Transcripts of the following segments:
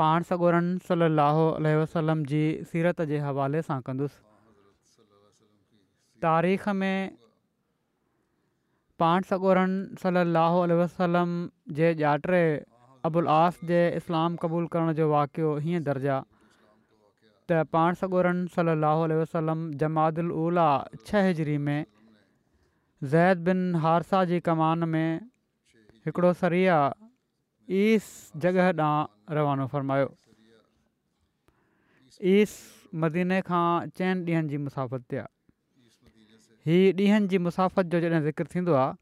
पाण सगोरन सली लहो वसलम जी सीरत जे हवाले सां कंदुसि तारीख़ में पाण सॻोरनि सलहोल वसलम जे ॼाटरे अबुल आस जे इस्लाम क़बूल करण जो वाक़ियो हीअं दर्जु त पाण सगोरन सलाहु आल वसलम उला छह हिजरी में ज़ैद बिन हारसा जी कमान में हिकिड़ो सरिया ईस जॻह ॾांहुं रवानो फ़रमायो ईस मदीने खां चइनि ॾींहनि जी मुसाफ़त ते आहे हीअ ॾींहनि जी मुसाफ़त जो जॾहिं ज़िक्र थींदो आहे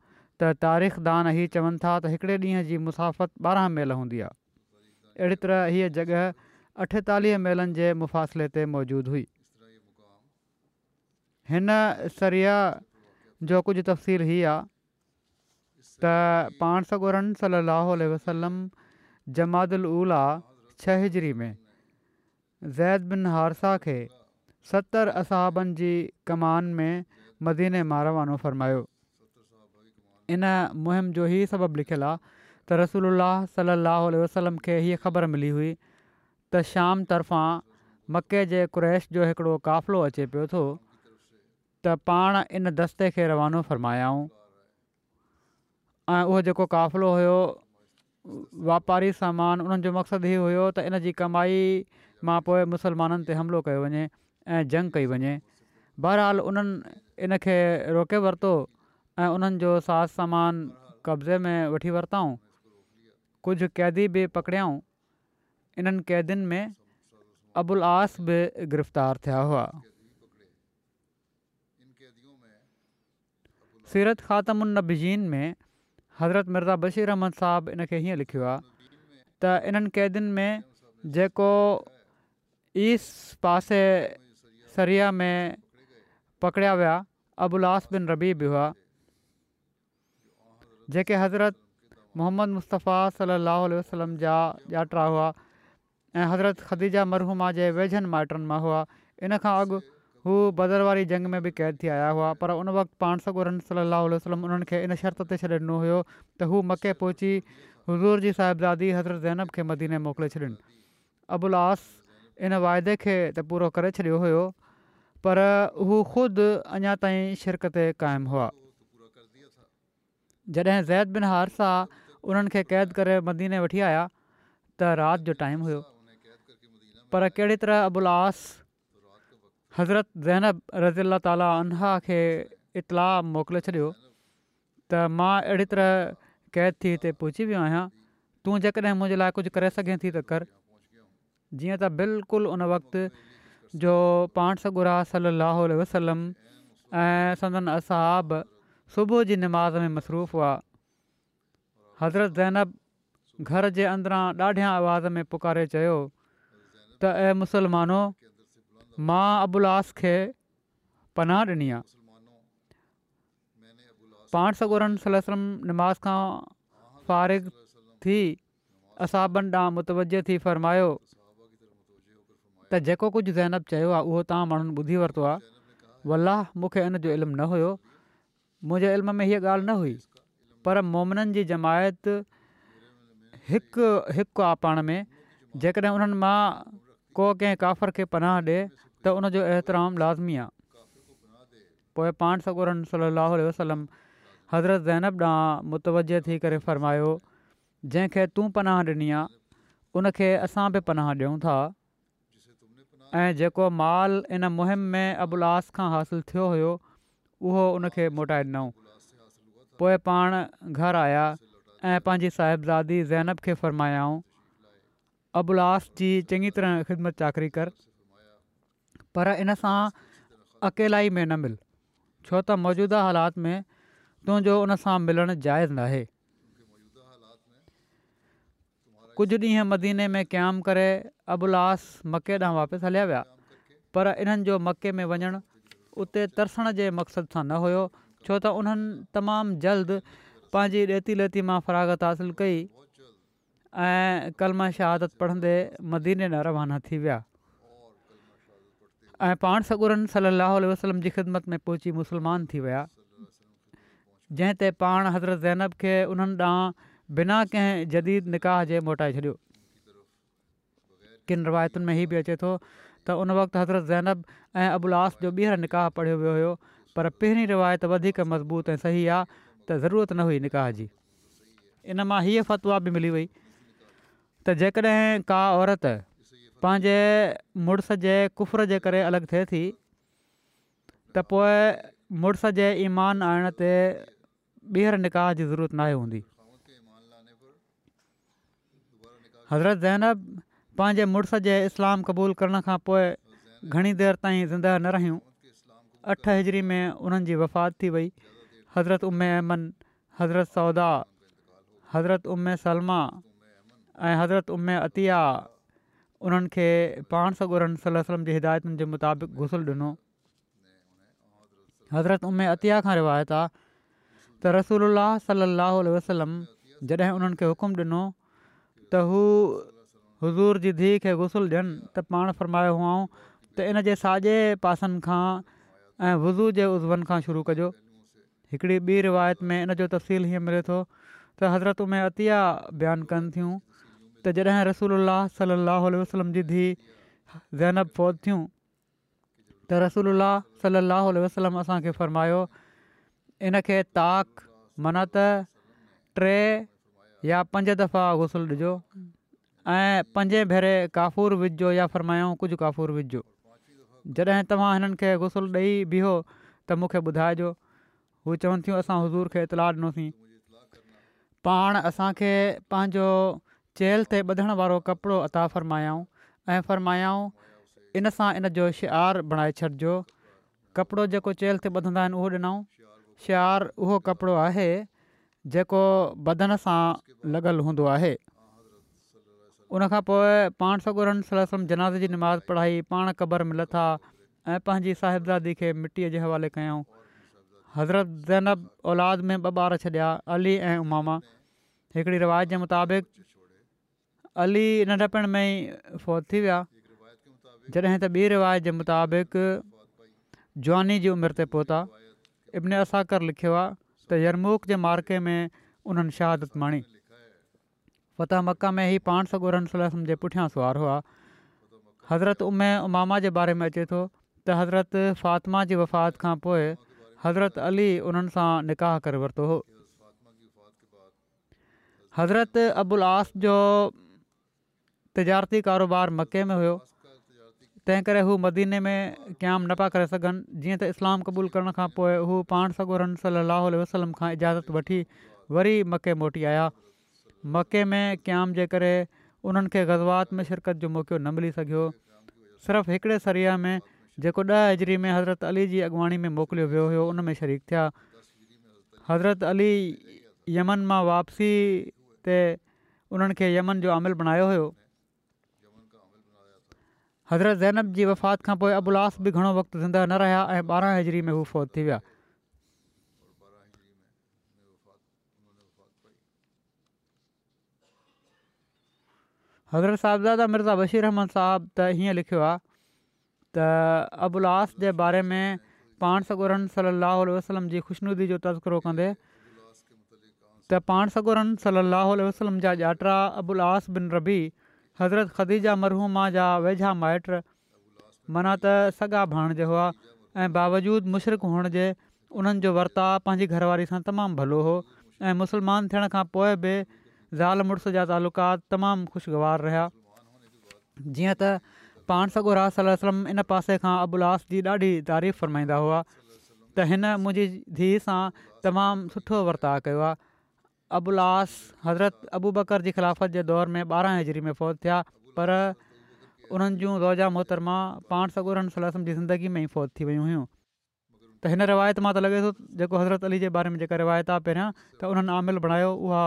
त तारीख़ दान चवनि था त हिकिड़े ॾींहं जी मुसाफ़त ॿारहं मेल हूंदी आहे अहिड़ी तरह हीअ जॻह अठेतालीह मेलनि जे मुफ़ासिले ते मौजूदु हुई हिन सरिया जो कुझु तफ़सील हीअ आहे त पाण सॻोरनि सलाह वसलम जमादुला छजरी में ज़ैद बिन हारसा खे सतरि असहाबनि जी कमान में मदीने मां रवानो फ़रमायो इन मुहिम जो इहो सबबु लिखियलु आहे त اللہ सलाहु वसलम खे हीअ ख़बर मिली हुई त शाम तर्फ़ां मके जे कु्रैश जो हिकिड़ो क़ाफ़िलो अचे पियो थो त इन दस्ते खे रवानो फ़रमायाऊं ऐं उहो जेको क़ाफ़िलो हुयो वापारी सामान उन्हनि जो मक़सदु इहो हुयो त इन जी कमाई मां पोइ मुसलमाननि ते हमिलो कयो वञे ऐं जंग कई वञे बहरहाल उन्हनि इनखे रोके वरितो ऐं उन्हनि जो साज सामान कब्ज़े में वठी वरितऊं कुझु क़ैदी बि पकड़ियाऊं इन्हनि क़ैदियुनि में अबुल आस बि गिरफ़्तार थिया हुआ सीरत ख़ातबीज़ीन में हज़रत मिर्ज़ा बशीर अहमद साहबु इन खे हीअं लिखियो आहे त इन्हनि क़ैदिन में जेको ईस्ट पासे सरिया में पकड़िया विया अबु उल्हास बिन रबी बि हुआ जेके हज़रत मुहम्मद मुस्तफा सलाहु वसलम जा ॼाटा हुआ ऐं हज़रत ख़दीजा मरहूमा जे वेझनि माइटनि मां हुआ इन खां अॻु हू बदर वारी जंग में बि क़ैद थी आया हुआ पर उन वक़्तु पाण सॻु सली वसलम उन्हनि खे इन शर्त ते छॾे ॾिनो हुयो त हू मके पहुची हुज़ूर जी साहिब दादी हज़रत ज़ैनब खे मदीने मोकिले छॾियनि अबु अल आस इन वाइदे खे त पूरो करे छॾियो हुयो पर हू ख़ुदि अञा ताईं शिरकत ते क़ाइमु हुआ जॾहिं ज़ैद बिन हार उन्हनि खे क़ैद करे मदीने वठी आया त राति जो टाइम हुयो पर कहिड़ी तरह हज़रत ज़ैनब رضی اللہ खे इतला मोकिले छॾियो त मां अहिड़ी तरह क़ैद थी हिते पहुची वियो आहियां तूं जेकॾहिं मुंहिंजे लाइ कुझु करे सघे थी त कर जीअं त बिल्कुलु उन वक़्ति जो पाण सगुरा सली अलाह वसलम ऐं संदन असाब सुबुह जी निमाज़ में मसरूफ़ु हुआ हज़रत ज़ैनब घर जे अंदरां ॾाढियां आवाज़ में पुकारे चयो त ऐं मुसलमानो मां अबुलास खे पनाह ॾिनी आहे पाण सगोरनि सलम निमाज़ खां फ़ारिग़ु थी असाबन ॾांहुं मुतवज थी फ़र्मायो त जेको कुझु ज़ैनब चयो आहे उहो तव्हां माण्हुनि ॿुधी वरितो आहे अलाह मूंखे इन जो इल्मु न हुयो मुंहिंजे इल्म में हीअ ॻाल्हि न हुई पर मोमननि जी जमायत हिकु हिकु आहे पाण में जेकॾहिं उन्हनि मां को कंहिं काफ़र खे पनाह ॾिए त उनजो एतिराम लाज़मी आहे पोइ पाण सगूरन सली वसलम हज़रत ज़ैनब ॾांहुं मुतवज थी करे फ़र्मायो जंहिंखे तूं पनाह ॾिनी आहे उनखे असां बि पनाह ॾियूं था ऐं जेको माल इन मुहिम में अबुल्लास खां हासिलु थियो हुयो उहो उनखे मोटाए ॾिनऊं पोइ पाण घर आया ऐं पंहिंजी साहिबज़ादी ज़ैनब खे फ़र्मायाऊं अबु अलस जी चङी तरह ख़िदमत चाकरी कर पर इन सां अकेला में न मिल छो त मौजूदा हालात में तुंहिंजो उन सां मिलणु जाइज़ न आहे कुझु ॾींहं मदीने में क़यामु करे अबुल्लास मके ॾांहुं वापसि हलिया विया पर इन्हनि जो मके में वञणु उते तरसण जे मक़सद सां न हुयो छो त उन्हनि तमामु जल्द पंहिंजी रेती लेती मां फरागत हासिलु कई ऐं कलमा शहादत पढ़ंदे मदीने ॾांहुं रवाना थी विया ऐं पाण सगुरनि सली अलाह वसलम जी ख़िदमत में पहुची मुस्लमान थी विया जंहिं ते पाण हज़रत ज़ैनब खे उन्हनि ॾांहुं बिना कंहिं जदीद निकाह जे मोटाए छॾियो किन रिवायतुनि में हीअ बि अचे थो त उन वक़्तु हज़रत ज़ैनब ऐं अबुल्लास जो ॿीहर निकाह पढ़ियो वियो हुयो पर पहिरीं रिवायत वधीक मज़बूत ऐं सही आहे त ज़रूरत न हुई निकाह जी इन मां हीअ फ़तवा बि मिली वई त जेकॾहिं का औरत पंहिंजे मुड़ुस जे कुफर जे करे अलॻि थिए थी त पोइ मुड़ुस जे ईमान आणण ते ॿीहर निकाह जी ज़रूरत न आहे हूंदी हज़रत ज़ैनब पंहिंजे मुड़ुस जे इस्लाम क़बूलु करण खां पोइ घणी देरि ताईं ज़िंदह न रहियूं अठ हिजरी में उन्हनि जी वफ़ात थी वई हज़रत उम अमन हज़रत सौदा हज़रत उम सलमा ऐं हज़रत उम अतिया उन्हनि खे पाण सॻोर सलम जी हिदायतुनि जे मुताबिक़ गुसुलु ॾिनो हज़रत उमे अतिया खां रिवायत आहे त रसूल अलाह सलाहु वसलम जॾहिं उन्हनि खे हुकुम ॾिनो त हू हज़ूर जी धीउ खे ग़ुसल ॾियनि त पाण फरमायो हुआऊं त इन जे साॼे पासनि खां ऐं हुज़ू जे उज़वनि खां शुरू कजो हिकिड़ी ॿी रिवायत में इन जो तफ़सील हीअं मिले थो त हज़रत उमे अतिआ बयानु कनि थियूं त जॾहिं रसूल सलाहु उल वसलम जी धीउ ज़हनब पहुतियूं त रसूल सलाहु उल वसलम असांखे फ़र्मायो इनखे ताक़ मनत टे या पंज दफ़ा गुसल ॾिजो ऐं पंजे भेरे काफ़ूर विझिजो या फ़रमायो कुझु काफ़ूर विझिजो जॾहिं तव्हां हिननि खे गसल ॾेई बीहो त मूंखे ॿुधाइजो हू चवनि थियूं असां हज़ूर खे इतलाह ॾिनोसीं पाण असांखे पंहिंजो चेल्हि ते ॿधण वारो कपिड़ो अता फ़र्मायाऊं ऐं फ़र्मायाऊं इन सां इन जो शिआर बणाए छॾिजो कपिड़ो जेको चेल्हि ते ॿधंदा आहिनि उहो ॾिनऊं शिआर उहो कपिड़ो आहे जेको बदन सां लॻल हूंदो आहे उनखां पोइ पाण सगुरन जनाज़ जी निमाज़ पढ़ाई पाण क़बर मिलथा ऐं पंहिंजी साहिब दादी खे मिटीअ जे हवाले कयूं हज़रत ज़ैनब औलाद में ॿ ॿार छॾिया अली ऐं उमामा हिकिड़ी रिवायत जे मुताबिक़ अली नंढपण में ई फ़ौत थी विया जॾहिं त ॿी रिवायत जे मुताबिक़ जवानी जी उमिरि ते पहुता इब्न असाकर लिखियो आहे त यरमूक जे मार्के में उन्हनि शहादत माणी फ़तह मका में ई पाण सॻो जे पुठियां सुवारु हुआ हज़रत उमे उमामा जे बारे में अचे थो त हज़रत फ़ातिमा जी वफ़ात खां पोइ हज़रत अली उन्हनि सां निकाह करे वरितो हो हज़रत अबुल आस जो तजारती कारोबार मके में हुयो तंहिं करे हू मदीने में क़यामु न पिया करे सघनि जीअं त इस्लाम क़बूल करण खां पोइ हू पाण صلی اللہ علیہ वसलम खां इजाज़त वठी वरी मके मोटी आया मके में क़याम जे करे उन्हनि खे गज़वात में शिरकत जो मौक़ो न मिली सघियो सिर्फ़ु हिकिड़े सरिया में जेको ॾह अजरी में हज़रत अली जी अॻुवाणी में मोकिलियो वियो हुयो उन में शरीक थिया हज़रत अली यमन मां वापसी ते उन्हनि यमन जो अमिलु बणायो हुयो हज़रत ज़ैनब जी वफ़ात खां पोइ अबुल्लास बि घणो वक़्तु ज़िंदा न रहिया ऐं ॿारहं हज़री में हू फौत थी विया हज़रत साहिब दादा मिर्ज़ा बशीर अहमद साहिबु त हीअं लिखियो आहे त अबु उल्हास जे बारे में पाण सगोरनि सलाह वसलम जी ख़ुशनुदी जो तज़कुरो कंदे त पाण सगुरनि सली अलाह वा ॼाटरा अबुल्लह बिन रबी हज़रत ख़दीजा मरहूमा जा वेझा माइट माना त सॻा भाण हुआ ऐं बावजूदु मुशरक़ हुअण जे उन्हनि जो वर्ता पंहिंजी घरवारी सां तमामु भलो हो ऐं मुसलमान थियण खां पोइ बि ज़ाल मुड़ुसु जा तालुकात तमामु ख़ुशगवार रहिया जीअं त पाण सॻो इन पासे खां अबु उल्हास जी ॾाढी तारीफ़ फ़रमाईंदा हुआ त हिन मुंहिंजी धीउ सां तमामु सुठो वर्ता कयो आहे अबु उलास हज़रत अबू बकर जी ख़िलाफ़त जे दौर में ॿारहं हज़री में फ़ोत थिया पर उन्हनि जूं रोज़ा मोहतरमा पाण सगोरन सला जी ज़िंदगी में ई फ़ोत थी वियूं हुयूं त हिन रिवायत मां त लॻे थो जेको हज़रत अली जे बारे में जेका रिवायत आहे पहिरियां त उन्हनि आमिलु बणायो उहा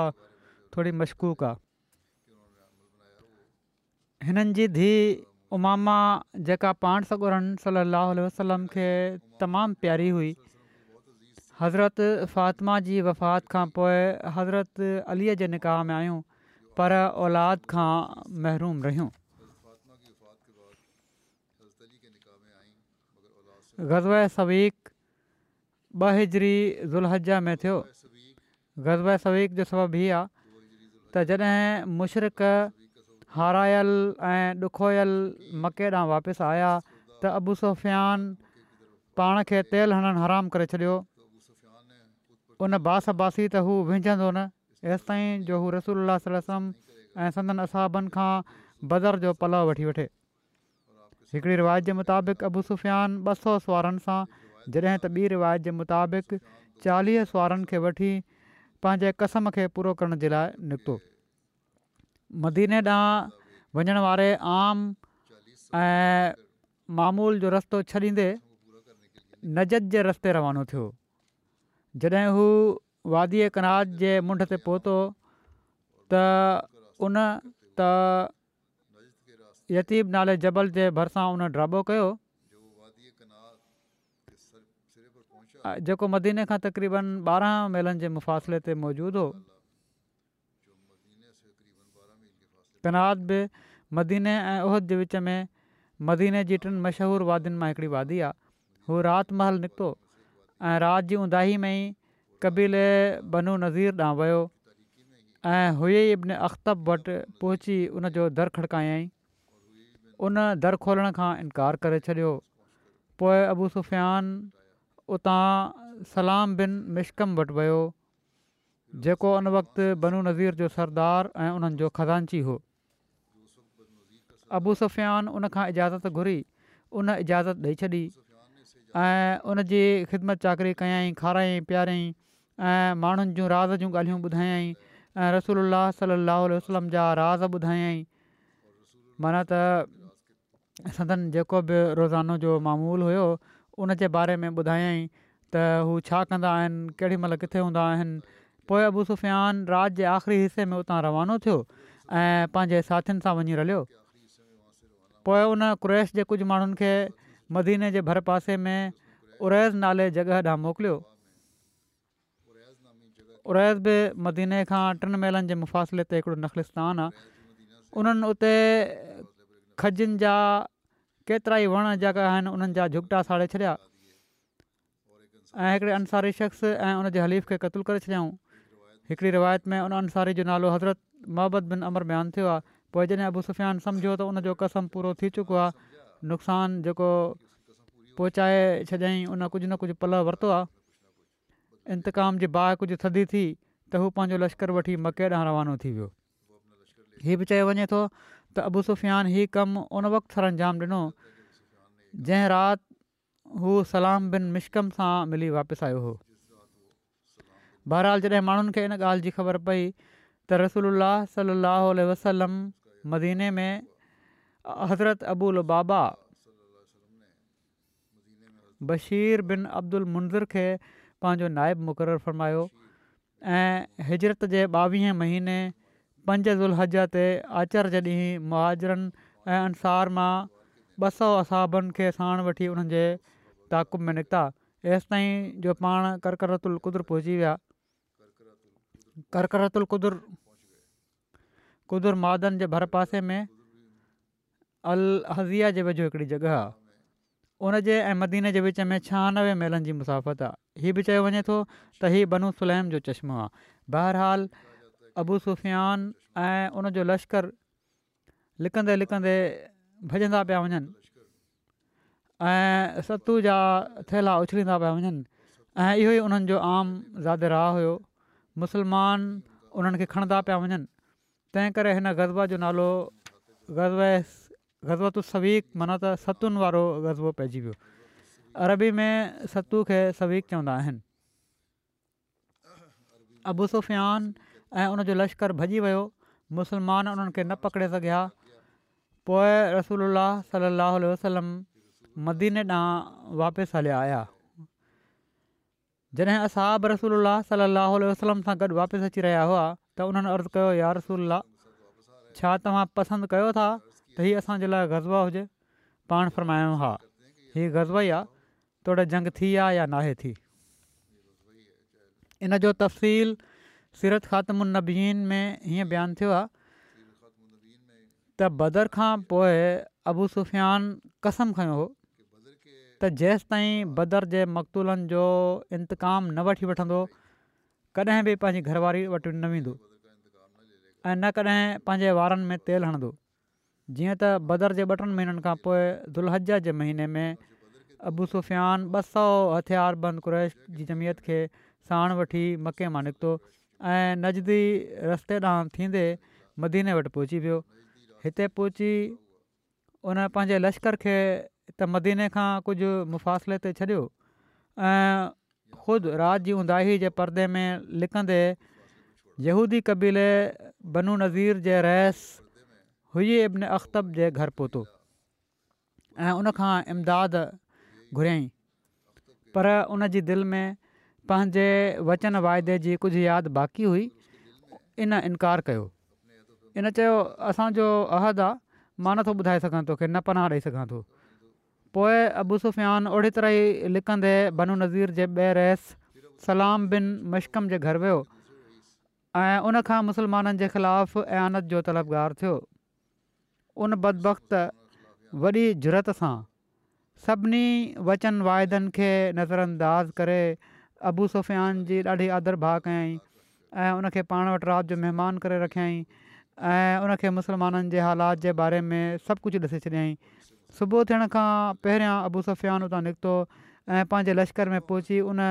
थोरी मश्कूक आहे हिननि जी धीउ उमामा जेका पाण सगुरन सलाहु वसलम खे तमामु प्यारी हुई हज़रत फ़ातिमा जी वफ़ात खां पोइ हज़रत अलीअ जे निकाह में आहियूं पर औलाद खां महरूम रहियूं ग़ज़ब सवीक हिजरी ज़ुलहजा में थियो ग़ज़ब सवीक़ जो सबबु हीउ आहे त जॾहिं मुशरक़ हारायल ऐं ॾुखोयल मके ॾांहुं वापसि आया त अबू सुफ़ियान पाण खे तेल हणणु हराम करे छॾियो उन बास बासी त हू विझंदो न हेसि ताईं जो हू रसूल सल रसम ऐं संदनि असाबनि खां बदर जो पलउ वठी वठे हिकिड़ी रिवायत जे मुताबिक़ अबू सुफ़ियान ॿ सौ सुवारनि सां जॾहिं त ॿी रिवायत जे मुताबिक़ चालीह सुवारनि खे वठी पंहिंजे कसम खे पूरो करण जे लाइ निकितो मदीने ॾांहुं वञण वारे आम ऐं मामूल जो रस्तो छॾींदे नजत जे रस्ते रवानो थियो जॾहिं हू वादीअ कनाज जे मुंड ते पहुतो त उन त यतीब नाले जबल जे भरिसां उन ड्राबो कयो जेको मदीने खां तक़रीबनि ॿारहं मेलनि जे मुफ़ासिले ते मौजूदु हो कनाद बि मदीने ऐं ओहिद जे विच में मदीने जी टिनि मशहूरु वादियुनि मां हिकिड़ी वादी आहे हू रातिमहल निकितो ऐं राति जी उंदाही में कबीले बनू नज़ीर ॾांहुं वियो ऐं हुई अबन अख़्तब वटि पहुची उन जो दरु खड़िकायईं उन दर खोलण खां इनकार करे छॾियो पोइ अबु सुफ़ियान उतां सलाम बिन मिशकम वटि वियो जेको उन वक़्तु बनू नज़ीर जो सरदार ऐं उन्हनि जो खदांची हो अबू सुफ़ियान उनखां इजाज़त घुरी उन इजाज़त ॾेई छॾी ऐं उन जी ख़िदमत चाकरी कयई खाराई पियाराईं ऐं माण्हुनि जूं राज़ूं ॻाल्हियूं ॿुधायई ऐं रसोल्ला सलाहु वसलम जा राज़ ॿुधायई माना त सदन जेको बि रोज़ानो जो मामूल हुयो उनजे बारे में ॿुधायई त हू छा कंदा आहिनि किथे हूंदा आहिनि पोइ सुफ़ियान राति जे आख़िरी हिसे में उतां रवानो थियो ऐं पंहिंजे साथियुनि सां वञी रलियो पोइ उन क्रेश जे कुझु माण्हुनि मदीने जे भर पासे में उरैज़ नाले जॻह ॾांहुं मोकिलियो उरैज़ बि मदीने खां टिनि महिलनि जे मुफ़ासिले ते हिकिड़ो नख़लिस्तान आहे उन्हनि उते खजनि जा केतिरा ई वण जेका आहिनि उन्हनि जा झुकटा साड़े छॾिया ऐं हिकिड़े अंसारी शख़्स ऐं उनजे हलीफ़ खे क़तूल करे छॾियाऊं हिकिड़ी रिवायत में उन अंसारी जो नालो हज़रत मोहबत बिन अमर मान थियो आहे पोइ जॾहिं अबुसुफियान सम्झो त उनजो कसम पूरो थी चुको आहे नुक़सानु जेको पहुचाए छॾियईं उन कुझु न कुझु पल वरितो आहे इंतकाम जी बाह कुझु थदी थी त हू पंहिंजो लश्कर वठी मके ॾांहुं रवानो थी वियो हीअ बि चयो वञे थो त अबू सुफ़ियान हीउ कमु उन वक़्तु हर अंजाम ॾिनो जंहिं राति हू सलाम बिन मिशकम सां मिली वापसि आयो हो बहरहाल जॾहिं माण्हुनि खे इन ॻाल्हि जी ख़बर पई त रसूल सली वसलम मदीने में हज़रत अबुल बाबा बशीर बिन अब्दुल मुंज़र खे पंहिंजो नाइबु मुक़ररु फ़रमायो ऐं हिजरत مہینے ॿावीह महीने पंज ज़ुलहज ते आचर्ज ॾींहुं मुहाजरनि ऐं अंसार मां ॿ सौ असाबनि खे साण वठी उन्हनि जे ताक़ुब में निकिता हेसि ताईं जो पाण कर्करतुल क़ुदुरु पहुची القدر قدر महादनि जे भर पासे में अल हज़िया जे वेझो हिकिड़ी जॻह आहे उन जे ऐं मदीने जे विच में छहानवे मेलनि जी मुसाफ़त आहे हीअ बि चयो वञे थो त हीअ बनू सुलैम जो चश्मो आहे बहरहाल अबू सुफ़ियान ऐं उनजो लश्कर लिकंदे लिकंदे भॼंदा पिया वञनि ऐं सतू जा थैला उछलींदा पिया वञनि ऐं इहो ई उन्हनि जो आम ज़ाद राह हुयो मुसलमान उन्हनि खे खणंदा पिया वञनि तंहिं करे हिन गज़ब जो नालो ग़ज़ब ग़ज़बत सवीक माना त सतुनि वारो ग़ज़बो पइजी वियो अरबी में सतू खे सवीक चवंदा आहिनि अबू सुफ़ियान ऐं उनजो लश्कर भॼी वियो मुस्लमान उन्हनि खे न पकिड़े सघिया पोइ रसूल सल लहल वसलम मदीने ॾांहुं वापसि हलिया आया जॾहिं असां रसूल सल लहल वसलम सां गॾु वापसि अची रहिया हुआ त उन्हनि अर्ज़ु कयो यार रसूल छा तव्हां पसंदि कयो था त इहा असांजे लाइ गज़बा हुजे पाण फरमायो हा हीउ गज़बो ई आहे तोड़े जंग थी आहे या नाहे थी इन जो तफ़सील सीरत ख़ात्मीन में हीअं बयानु थियो आहे बदर खां पोइ अबू सुफ़ियान कसम खयों हो त जेसि ताईं बदर जे मक़तूलनि जो इंतकाम न वठी वठंदो कॾहिं बि पंहिंजी घरवारी वटि न वेंदो ऐं न कॾहिं पंहिंजे वारनि में तेल हणंदो जीअं त बदर जे ॿ टिनि महीननि खां पोइ दुलहजा जे महीने में अबू सुफ़ियान ॿ सौ हथियार बंद कुरैश जी जमियत खे साण वठी मके मां निकितो ऐं नज़दी रस्ते ॾांहुं थींदे मदीने वटि पहुची वियो हिते पहुची उन पंहिंजे लश्कर खे त मदीने खां कुझु मुफ़ासिले ते छॾियो ऐं ख़ुदि राति जी उंदाही जे परदे में लिखंदे यहूदी कबीले बनू नज़ीर जे रहस हुई इब्न अख़्तब जे घर पहुतो ऐं उनखां इमदाद घुरियई पर उन जी दिलि में पंहिंजे वचन वाइदे जी कुझु यादि बाक़ी हुई इन इनकार कयो इन चयो असांजो अहद आहे मां नथो ॿुधाए सघां थो न पनाह ॾेई सघां थो पोइ अबूसुफयान ओड़ी तरह ई लिखंदे बनू नज़ीर जे ॿे रहिस सलाम बिन मशकम जे घर वियो ऐं उनखां मुसलमाननि जे ख़िलाफ़ु अयानत जो तलबगार थियो उन बदबत वॾी जुरत सां सभिनी वचन वाइदनि खे नज़रअंदाज़ अंदाज़ करे आबू सुफ़ियान जी ॾाढी आदर भाउ कयाई ऐं उनखे पाण वटि राति जो महिमान करे रखियाई ऐं उनखे मुस्लमाननि जे हालात जे बारे में सभु कुझु ॾिसे छॾियई सुबुह थियण खां पहिरियां अबु सुफ़ियान उतां निकितो ऐं पंहिंजे लश्कर में पहुची उन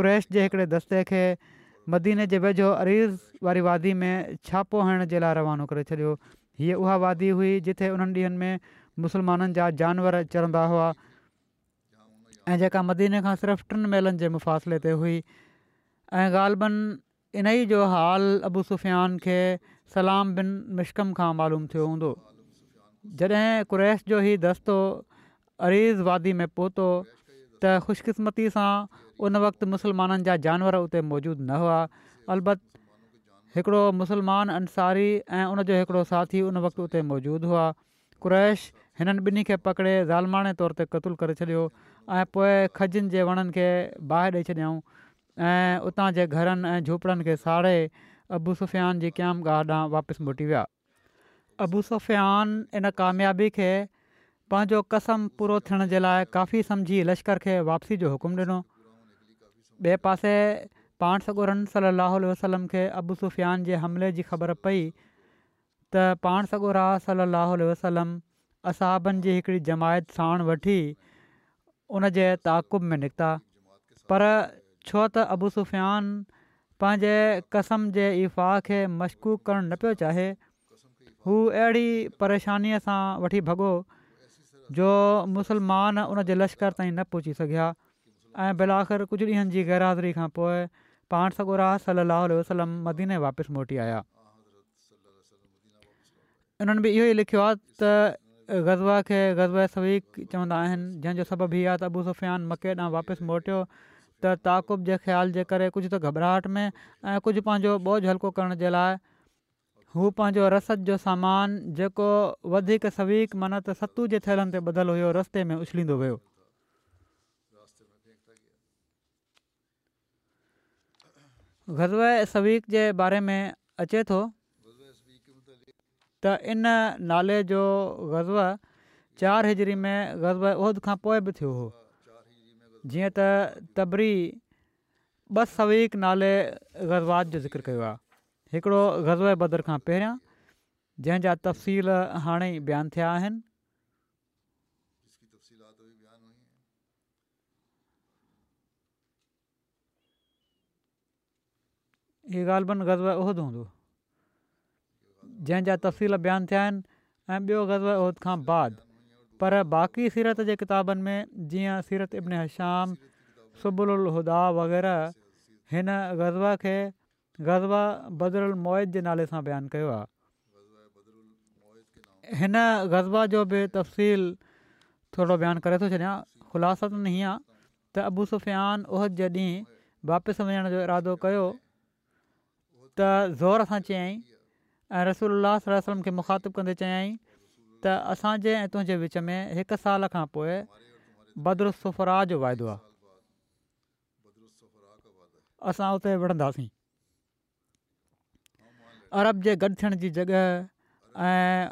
कुरैश जे हिकिड़े दस्ते खे मदीने जे वेझो अरीज़ वारी वादी में छापो हणण जे लाइ रवानो करे छॾियो हीअ उहा वादी हुई जिथे उन्हनि ॾींहनि में मुसलमाननि जा जानवर चढ़ंदा हुआ ऐं जेका मदीने खां सिर्फ़ु टिनि मेलनि जे मुफ़ासिले ते हुई ऐं ॻाल्हि इन इन्हीअ जो हाल अबू सुफ़ियान खे सलाम बिन मिशकम खां मालूम थियो हूंदो जॾहिं कुरैश जो ई दस्तो अरीज़ वादी में पहुतो त ख़ुशकिस्मती सां उन वक़्तु मुसलमाननि जा जानवर उते मौजूदु न हुआ अलबत हिकिड़ो मुसलमान अंसारी ऐं उनजो हिकिड़ो साथी उन वक़्तु उते मौजूदु हुआ कुरैश हिननि ॿिन्ही खे पकिड़े ज़ालमाणे तौर ते क़तूल करे छॾियो ऐं पोइ खजिनि जे वणनि खे बाहि ॾेई छॾियाऊं ऐं उतां जे घरनि ऐं झूपड़नि खे साड़े अबू सुफ़ियान जी गाह ॾांहुं वापसि मोटी विया अबू सुफ़ियान इन कामयाबी खे पंहिंजो कसम पूरो थियण जे लाइ काफ़ी सम्झी लश्कर खे वापसी जो हुकुम ॾिनो ॿिए पासे पाण सॻोरन सलाह वसलम खे अबू सुफ़ियान जे हमले जी ख़बर पई त पाण सगोरा सलाह वसलम असाबनि जी हिकिड़ी जमायत साण वठी उन जे ताक़ुब में निकिता पर छो त अबू सुफ़ियान पंहिंजे कसम जे इफ़ा खे मशकूक करणु न पियो चाहे हू अहिड़ी परेशानीअ सां वठी भॻो जो मुसलमान उन जे लश्कर ताईं न पहुची सघिया ऐं बिल आख़िर कुझु ॾींहंनि जी गहरादरी खां पोइ पाण सॻो वसलम सदीने वापसि मोटी आया इन्हनि बि इहो ई लिखियो आहे त ग़ज़वा खे ग़ज़ब सवीक चवंदा आहिनि जंहिंजो सबबु ई आहे त अबू सुफ़ियान मके ॾांहुं वापसि मोटियो त ताक़ुब जे ख़्याल जे करे कुझु त घबराहट में ऐं कुझु पंहिंजो बोझ हल्को करण जे लाइ हू पंहिंजो रसद जो सामान जेको वधीक सवीक मन त सतू जे थैलनि ते ॿधलु हुयो रस्ते में उछलींदो वियो गज़व सवीक जे बारे में अचे थो त इन नाले जो ग़ज़व चारि हिजरी में गज़ब उहिद खां पोइ बि ہو हुओ जीअं تا तबरी بس सवीक नाले गज़वात जो ज़िक्र कयो आहे बदर खां पहिरियां जंहिंजा तफ़सील हाणे हीअ ॻाल्हि ग़ज़ब ग़ज़बु उहद हूंदो जंहिंजा तफ़सील बयानु थिया आहिनि ऐं ॿियो ग़ज़ब उहिद खां बाद पर बाक़ी सीरत जे किताबनि में जीअं सीरत इब्न हश्याम सुबुल उलहुदा वग़ैरह हिन ग़ज़ब खे ग़ज़ा बदिरलमोइद जे नाले सां बयानु कयो आहे हिन ग़ज़ब जो बि तफ़सील थोरो बयानु करे थो छॾियां ख़ुलासतनि हीअं आहे त अबू सुफ़ियान उहिद जॾहिं वापसि वञण जो इरादो कयो त ज़ोर सां चयईं ऐं रसोल्ला सल वे खे मुखातिबु कंदे चयाईं त असांजे ऐं तुंहिंजे विच में हिकु साल खां पोइ बदरुसुरा जो वाइदो आहे असां उते विढ़ंदासीं अरब जे गॾु थियण जी जॻह ऐं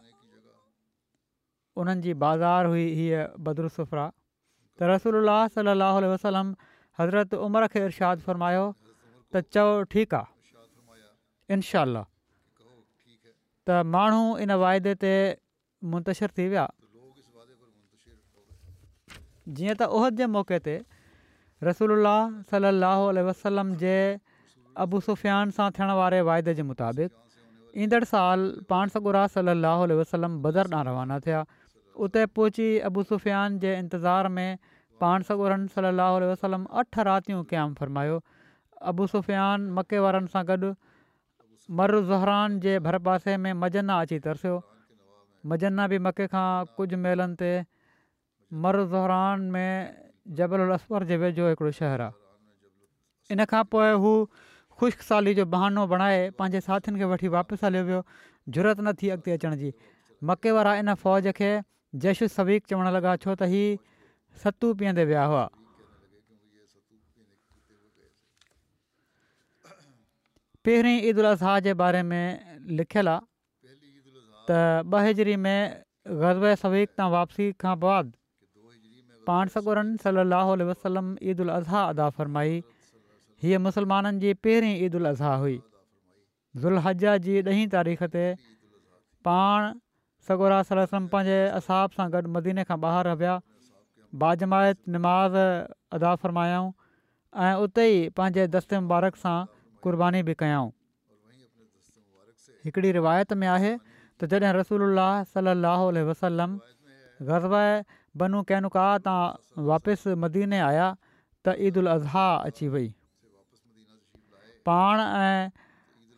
उन्हनि जी बाज़ारि हुई हीअ भदुरु सुफरा त रसोल्ला सलाहु वसलम हज़रत उमिरि खे इर्शादु फरमायो त चओ ठीकु आहे इनशा त माण्हू इन वाइदे ते मुंतशिर थी विया जीअं त उहद जे मौक़े ते रसूल सलाहु वसलम जे अबू सुफ़ियान सां थियण वारे वाइदे जे मुताबिक़ ईंदड़ साल पाण सगुरा सलाहु वसलम बदर ॾांहुं रवाना थिया उते पहुची अबू सुफ़ियान जे इंतज़ार में पाण सगुरनि सलाहु वसलम अठ रातियूं क़याम फरमायो अबू सुफ़ियान मके वारनि सां गॾु मर ज़हरान जे भर पासे में मजन्ना अची तरसियो मजन्ना बि मके खां कुझु मेलनि ते मर ज़हरान में जबल उल असर जे वेझो हिकिड़ो शहरु आहे इन खां पोइ हू ख़ुश्क साली जो बहानो बणाए पंहिंजे साथियुनि खे वठी वापसि हलियो वियो ज़रूरत न थी अॻिते अचण जी मके वारा इन फ़ौज खे जश सवीक चवणु लॻा छो त ही सतू पीअंदे विया हुआ पहिरीं ईद उलज़ाह जे बारे में लिखियलु आहे त ॿिरी में ग़ज़ब सवीक़ वापसी खां बाद पाण सगोरन सली वसलम ईद उल उलज़ाह अदा फ़रमाई हीअ मुसलमाननि जी पहिरीं ईद उल उलज़ हुई ज़ुलज जी ॾहीं तारीख़ ते पाण सगोर पंहिंजे असाब सां गॾु मदीने खां ॿाहिरि हुया बाजमायत नमाज़ अदा फ़रमायाऊं ऐं उते ई पंहिंजे दस्ते मुबारक सां क़बानी बि कयऊं हिकिड़ी रिवायत में आहे त जॾहिं रसूल सलाहु वसलम ग़ज़बन कैनुका तां वापसि मदीने आया त ईद उलज़ अची वई पाण ऐं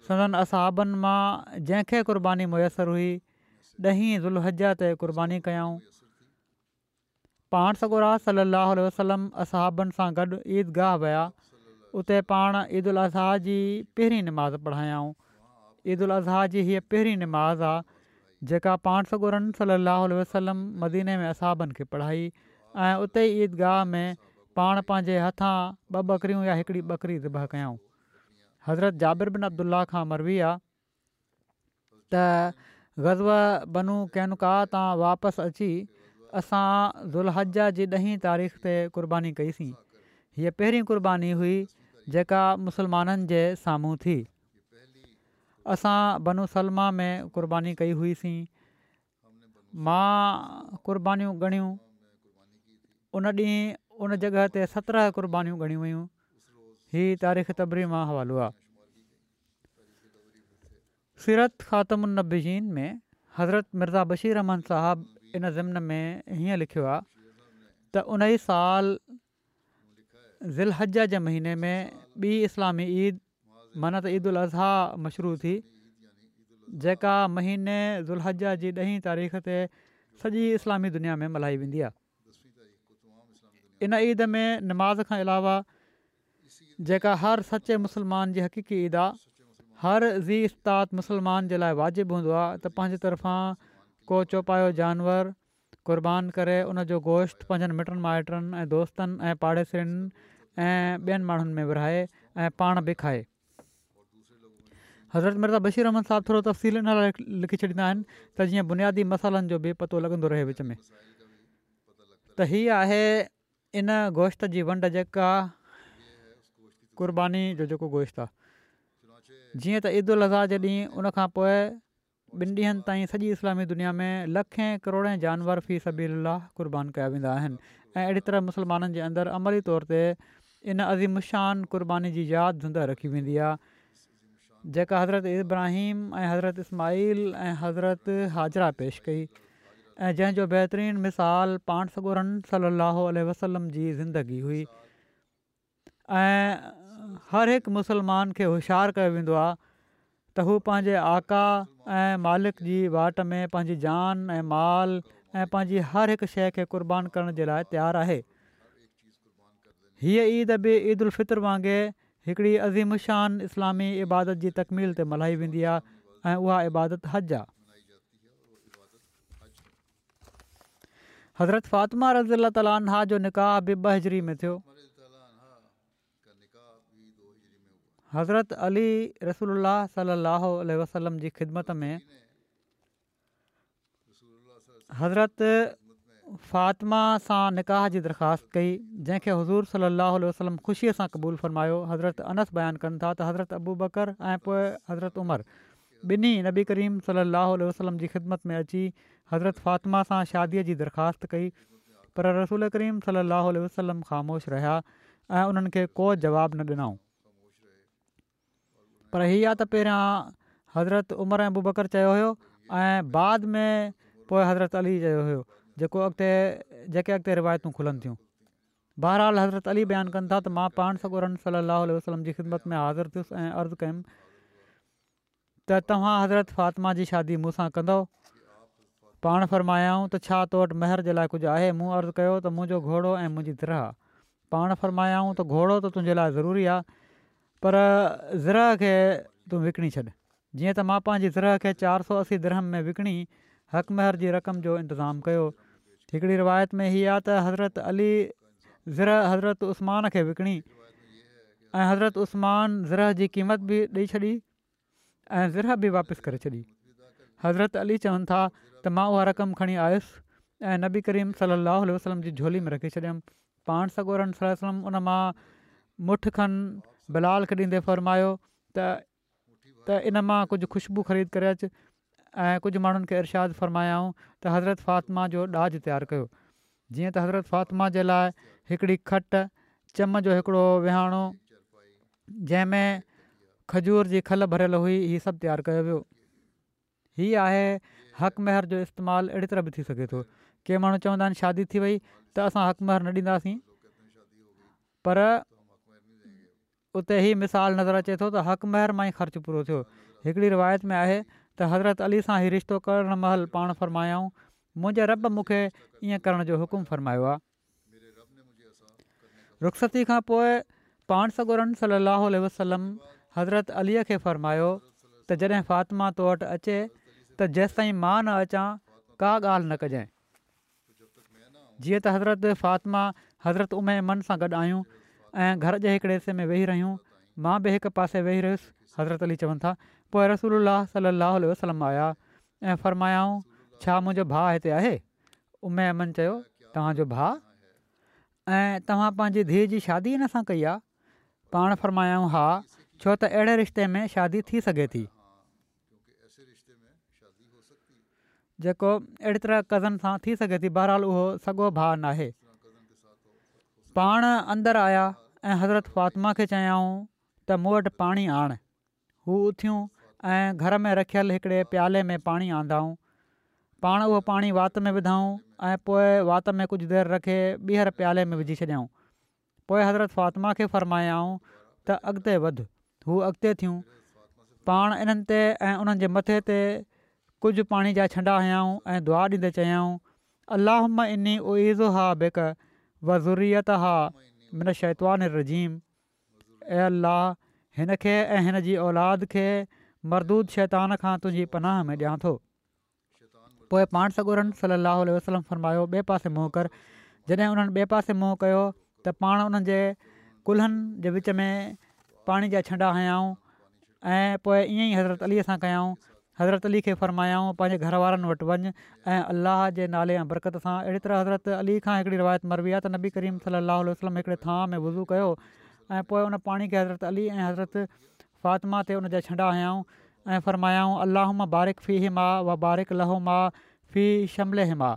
सदन असहाबनि मां जंहिंखे क़ुर्बानी मुयसरु हुई ॾहीं ज़ुलह ते क़ुर्बानी कयाऊं पाण सॻो रा वसलम अल सां गॾु ईदगाह विया उते पाण ईद उल अज़हा जी पहिरीं निमाज़ पढ़ायऊं ईद उल उलज़ाह जी हीअ पहिरीं निमाज़ आहे जेका पाण सगुरन सली वसलम मदीने में असाबनि खे पढ़ाई ऐं उते ईदगाह में पाण पंहिंजे हथां ॿ ॿकरियूं या हिकिड़ी ॿकरि ज़िबह कयूं हज़रत जाबिर बिन अब्दुला खां मरबी आहे ग़ज़ब बनू कैनका तां वापसि अची असां ज़ुलहजा जी ॾहीं तारीख़ ते क़ुर्बानी कईसीं हीअ पहिरीं क़ुर्बानी हुई जेका मुसलमाननि जे साम्हूं थी असां बनुसलमा में क़ुर्बानी कई हुईसीं मां क़रबानीूं ॻणियूं उन ॾींहुं उन जॻह ते सत्रहं क़ुर्बानीूं ॻणी वयूं हीउ तारीख़ तबरी मां हवालो आहे सीरत ख़ात्मनीज़ीन में हज़रत मिर्ज़ा बशीरहमान साहबु इन ज़िमन में हीअं लिखियो आहे त उन ई साल ज़िलहज जे महीने में ॿी इस्लामी ईद ईद उल अज़हा मशरू थी जेका महीने ज़ुलहज जी ॾहीं तारीख़ ते सॼी इस्लामी दुनिया में मल्हाई वेंदी आहे इन ईद में नमाज़ खां अलावा जेका हर सचे मुसलमान जी हक़ीक़ी ईद आहे हर ज़ी उस्तादु मुसलमान जे लाइ वाजिबु हूंदो आहे त पंहिंजे तरफ़ां को चौपायो जानवर क़ुर्बान करे उनजो गोश्त पंहिंजनि मिटनि माइटनि ऐं दोस्तनि ऐं पाड़ेसनि ऐं ॿियनि माण्हुनि में विराए ऐं पाण बि खाए हज़रत मिर्ज़ा बशीर अहमद साहिबु थोरो तफ़सील न लिखी छॾींदा आहिनि त जीअं बुनियादी मसालनि जो बि पतो लॻंदो रहे विच में त हीअ आहे इन गोश्त जी वंड जेका क़ुर्बानी जो जेको गोश्त आहे जीअं त ईद उल जे ॾींहुं उनखां ॿिनि ॾींहनि ताईं सॼी इस्लामी दुनिया में लखे करोड़े जानवर फी सबील क़ुर्बान कया वेंदा आहिनि ऐं तरह मुसलमाननि जे अंदरु अमली तौर ते इन अज़ीम शान क़ुर्बानी जी यादि ज़िंदह रखी वेंदी आहे जेका हज़रत इब्राहिम ऐं हज़रत इस्माल ऐं हज़रत हाजरा पेश कई ऐं जंहिंजो बहितरीनु मिसालु पाण सगोरन सली वसलम जी ज़िंदगी हुई ऐं हर हिकु मुसलमान खे होशियारु कयो वेंदो आहे त हू पंहिंजे आका ऐं मालिक जी वाट में पंहिंजी जान ऐं माल ऐं पंहिंजी हर हिकु शइ खे क़ुर्बान करण जे लाइ तयारु आहे हीअ ईद बि ईद उल्फितर वांगुरु हिकिड़ी अज़ीमशानु इस्लामी इबादत जी तकमील ते मल्हाई वेंदी आहे ऐं उहा इबादत हजु आहे हज़रत फ़ातिमा रज़ी अला ताला जो निकाह बि में थियो हज़रत अली रसूल अलाह सलाह वसलम जी ख़िदमत में हज़रत फ़ातिमा सां निकाह जी दरख़्वास्त कई जंहिंखे हज़ूर सलाहु वसलम ख़ुशीअ सां क़बूलु फ़रमायो हज़रत अनस बयानु कनि था त हज़रत अबू बकर ऐं पोइ हज़रत उमर ॿिन्ही नबी करीम सलाहु आल वसलम जी ख़िदमत में अची हज़रत फ़ातिमा सां शादीअ जी दरख़्वास्त कई पर रसूल करीम सलाहु वसलम ख़ामोश रहिया ऐं उन्हनि को जवाबु न ॾिनऊं पर हीअ आहे त पहिरियां हज़रत उमिरि ऐं बुबकर चयो हुयो ऐं बाद में पोइ हज़रत अली चयो हुयो जेको अॻिते जेके अॻिते रिवायतूं खुलनि थियूं बहरहालु हज़रत अली बयानु कनि था त मां पाण सॻुरनि सली वसलम जी ख़िदमत में हाज़िर थियुसि ऐं अर्ज़ु कयुमि त तव्हां हज़रत फ़ातिमा जी शादी मूंसां कंदव पाण फ़र्मायाऊं त छा तो वटि महर जे लाइ कुझु आहे मूं अर्ज़ु कयो त मुंहिंजो घोड़ो ऐं मुंहिंजी दर पाण फरमायाऊं त घोड़ो त तुंहिंजे लाइ ज़रूरी आहे पर ज़रा खे तूं विकिणी छॾ जीअं त मां पंहिंजी ज़रह खे चारि सौ असी दरहम में विकिणी हक़ु महर जी रक़म जो इंतिज़ामु कयो हिकिड़ी रिवायत में हीअ आहे त हज़रत अली ज़रा हज़रत उस्मान खे विकिणी ऐं हज़रत उसमान ज़र जी क़ीमत बि ॾेई छॾी ऐं ज़रह बि वापसि करे छॾी हज़रत अली चवनि था त मां उहा रक़म खणी आयुसि ऐं नबी करीम सलाह वसलम जी झोली में रखी छॾियुमि पाण सगोरम उन मां मुठ खनि बिलाल खेॾींदे फ़र्मायो त त इन मां कुझु ख़ुशबू ख़रीद करे अचु ऐं कुझु माण्हुनि खे इर्शादु फ़रमायाऊं त हज़रत फातिमा जो ॾाज तयारु कयो जीअं त हज़रत फ़ातिमा जे लाइ हिकिड़ी खट चम जो हिकिड़ो विहाणो जंहिंमें खजूर जी खल भरियल हुई हीअ सभु तयारु कयो वियो हीअ आहे हक़ महर जो इस्तेमालु अहिड़ी तरह बि थी सघे थो के माण्हू चवंदा आहिनि शादी थी वई त असां हक़ महर न ॾींदासीं पर उते ही मिसाल नज़र अचे थो त हक़ महर मां ई ख़र्चु पूरो थियो हिकिड़ी रिवायत में आहे त हज़रत अली सां ई रिश्तो करणु महिल पाण फ़र्मायाऊं मुंहिंजे रब मूंखे ईअं करण जो हुकुमु फ़रमायो आहे रुखसती खां पोइ पाण सगोरन सलाहु वसलम हज़रत अलीअ खे फ़र्मायो त जॾहिं फ़ातिमा तो वटि अचे त जेसि मां न अचां का ॻाल्हि न कजे जीअं त हज़रत फ़ातिमा हज़रत उमे मन सां गॾु आहियूं ऐं घर जे हिकिड़े हिसे में वेही रहियूं मां बि हिकु पासे वेही रहियुसि हज़रत अली चवनि था पोइ रसूल सलाहु वसलम आया ऐं फरमायाऊं छा मुंहिंजो भाउ हिते आहे उमे अमन चयो तव्हांजो भाउ ऐं तव्हां धीअ जी शादी हिन सां कई आहे पाण फरमायाऊं हा छो त अहिड़े रिश्ते में शादी थी सघे थी जेको अहिड़ी तरह कज़न सां थी सघे थी बहरहाल उहो सॻो भाउ नाहे पाण अंदरु आया ऐं हज़रत फातिमा खे चयाऊं त मूं वटि पाणी आण हू उथियूं ऐं घर में रखियल हिकिड़े प्याले में पाणी आंदाऊं पाण उहो पाणी वाति में विधऊं ऐं पोइ वात में कुझु देरि रखे ॿीहर प्याले में विझी छॾियाऊं पोइ हज़रत फातिमा खे फ़रमायाऊं त अॻिते वधु हू अॻिते थियूं पाण इन्हनि ते ऐं उन्हनि जे मथे ते कुझु पाणी जा छंडा हुयाऊं ऐं दुआ ॾींदे चयाऊं अलाह मां इन हा बेक वज़ूरीयत हा मिन शैतवान रज़ीम ऐं अलाह हिन खे ऐं हिन जी औलाद खे मरदूद शैतान खां तुंहिंजी पनाह में ॾियां थो पोइ पाण सगोरन सली अलाह वसलम फरमायो ॿिए पासे मुंहुं कर जॾहिं उन्हनि ॿिए पासे मुंहुं कयो त पाण उन्हनि जे कुल्हनि जे विच में पाणी जा छंडा हयाऊं ऐं पोइ ईअं ई हज़रत अलीअ सां कयऊं हज़रत अली खे फ़रमायाऊं पंहिंजे घर वारनि वटि वञु ऐं अलाह जे नाले ऐं बरक़त सां अहिड़ी तरह हज़रत अली खां हिकिड़ी रिवायत मरबी आहे त नबी करीम सलाहु आसलम हिकिड़े थां में वुज़ू कयो ऐं पोइ हुन पाणी खे हज़रत अली ऐं हज़रत फ़ातिमा ते हुन छंडा छॾा आयाऊं ऐं फ़रमायाऊं अलाहम बारिक फ़ी हिमा व बारिक लहो लहोमा फ़ी शमल हिमा